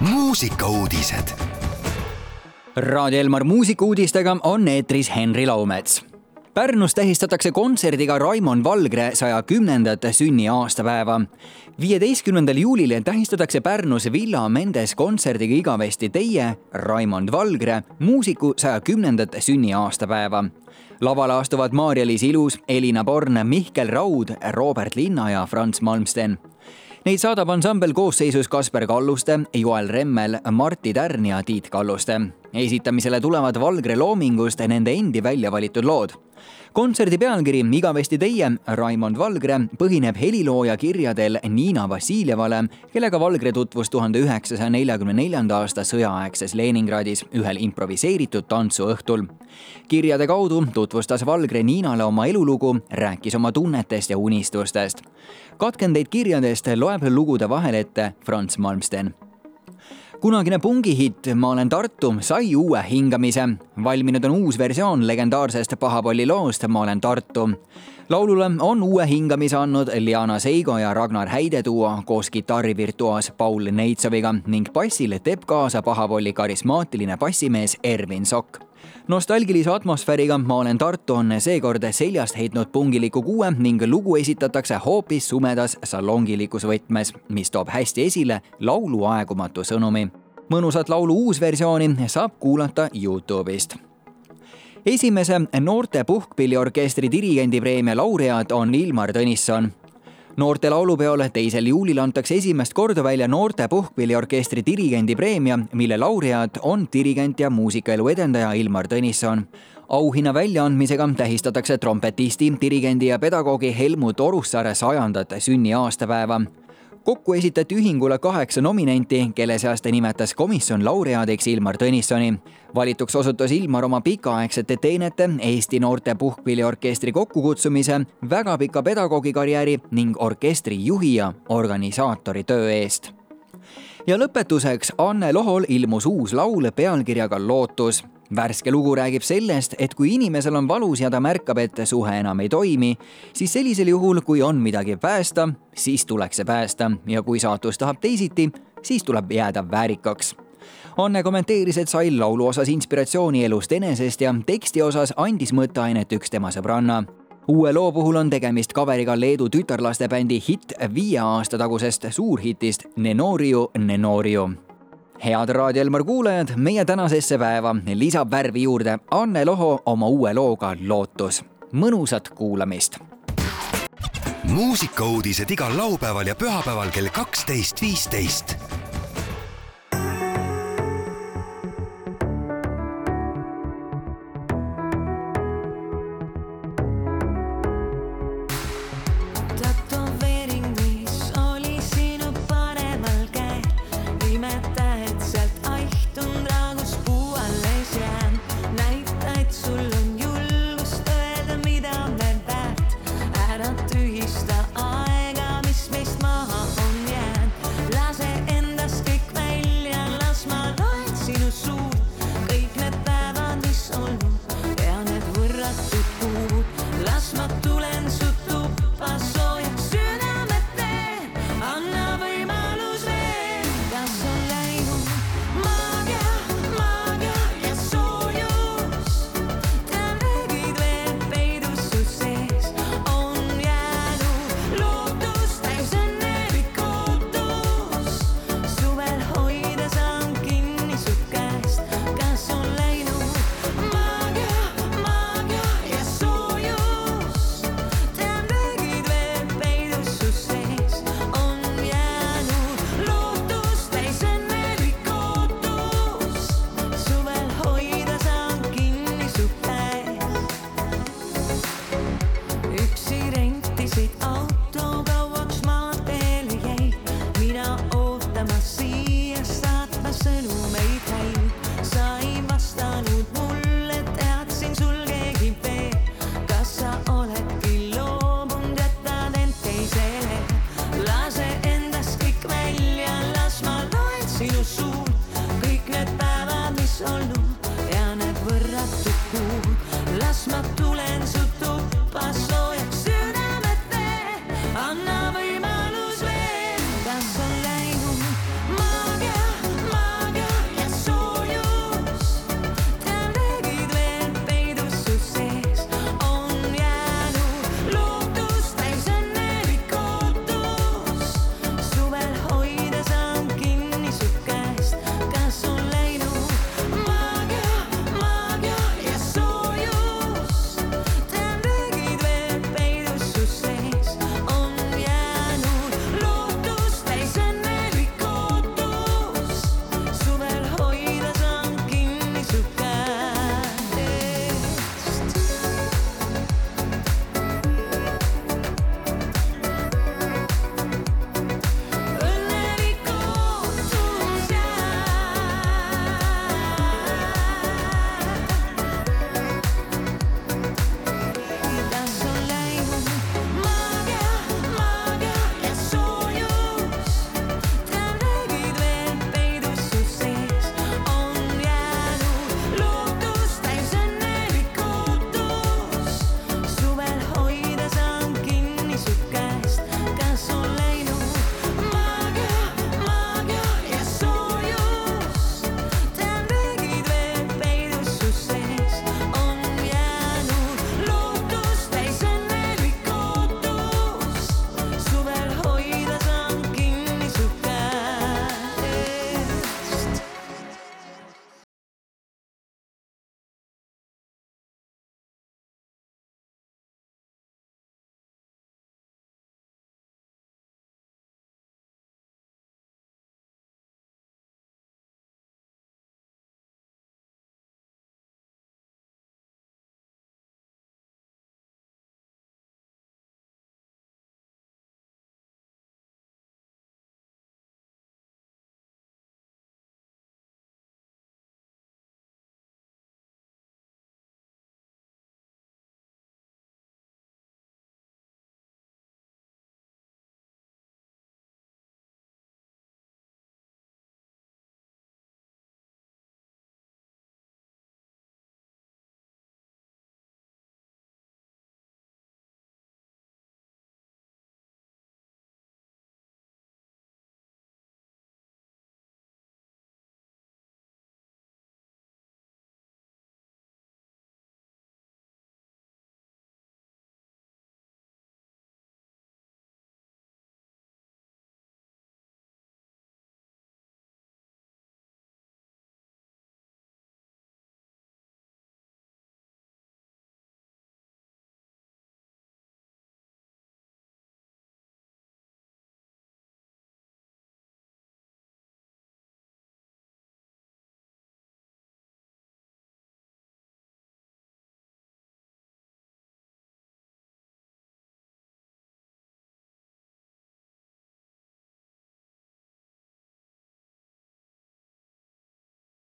muusikauudised. Raadio Elmar muusikuudistega on eetris Henri Laumets. Pärnus tähistatakse kontserdiga Raimond Valgre saja kümnendat sünniaastapäeva. viieteistkümnendal juulil tähistatakse Pärnus Villa Mendes kontserdiga igavesti teie, Raimond Valgre, muusiku saja kümnendat sünniaastapäeva. lavale astuvad Maarja-Liis Ilus, Elina Born, Mihkel Raud, Robert Linna ja Franz Malmsten Neid saadab ansambel koosseisus Kasper Kalluste, Joel Remmel, Martti Tärn ja Tiit Kalluste. Esitamisele tulevad Valgre loomingust nende endi välja valitud lood kontserdi pealkiri Igavesti teie, Raimond Valgre, põhineb helilooja kirjadel Niina Vassiljevale, kellega Valgre tutvus tuhande üheksasaja neljakümne neljanda aasta sõjaaegses Leningradis ühel improviseeritud tantsuõhtul. kirjade kaudu tutvustas Valgre Niinale oma elulugu, rääkis oma tunnetest ja unistustest. katkendeid kirjadest loeb lugude vahel ette Franz Malmsten kunagine pungihitt Ma olen Tartu sai uue hingamise. valminud on uus versioon legendaarsest Pahapalli loost Ma olen Tartu. Laulule on uue hingamise andnud Liana Seigo ja Ragnar Häide duo koos kitarrivirtuaas Paul Neitsoviga ning bassil teeb kaasa Pahapalli karismaatiline bassimees Ervin Sokk nostalgilise atmosfääriga Ma olen Tartu on seekord seljast heitnud pungiliku kuue ning lugu esitatakse hoopis sumedas salongilikus võtmes, mis toob hästi esile laulu aegumatu sõnumi. mõnusat laulu uusversiooni saab kuulata Youtube'ist esimese noorte puhkpilliorkestri dirigendipreemia laureaat on Ilmar Tõnisson. Noorte laulupeol teisel juulil antakse esimest korda välja noorte puhkpilliorkestri dirigendi preemia, mille laureaat on dirigent ja muusikaelu edendaja Ilmar Tõnisson. Auhinna väljaandmisega tähistatakse trompetisti, dirigendi ja pedagoogi Helmut Orussaare sajandat sünniaastapäeva kokku esitati ühingule kaheksa nominenti, kelle seast nimetas komisjon laureaadiks Ilmar Tõnissoni. valituks osutus Ilmar oma pikaaegsete teenete, Eesti Noorte Puhkpilliorkestri kokkukutsumise, väga pika pedagoogikarjääri ning orkestri juhi ja organisaatori töö eest ja lõpetuseks Anne Lohol ilmus uus laul pealkirjaga Lootus värske lugu räägib sellest, et kui inimesel on valus ja ta märkab, et suhe enam ei toimi, siis sellisel juhul, kui on midagi päästa, siis tuleks see päästa. Ja kui saatus tahab teisiti, siis tuleb jääda väärikaks. Anne kommenteeris, et sai laulu osas inspiratsiooni elust enesest ja teksti osas andis mõtteainet üks tema sõbranna. Uue loo puhul on tegemist kaveriga Leedu tütarlastebändi hitt viie aasta tagusest suurhitist Nenoriu Nenoriu head Raadio Elmar kuulajad, meie tänasesse päeva lisab värvi juurde Anne Loho oma uue looga Lootus. mõnusat kuulamist. muusikauudised igal laupäeval ja pühapäeval kell kaksteist, viisteist it's so. my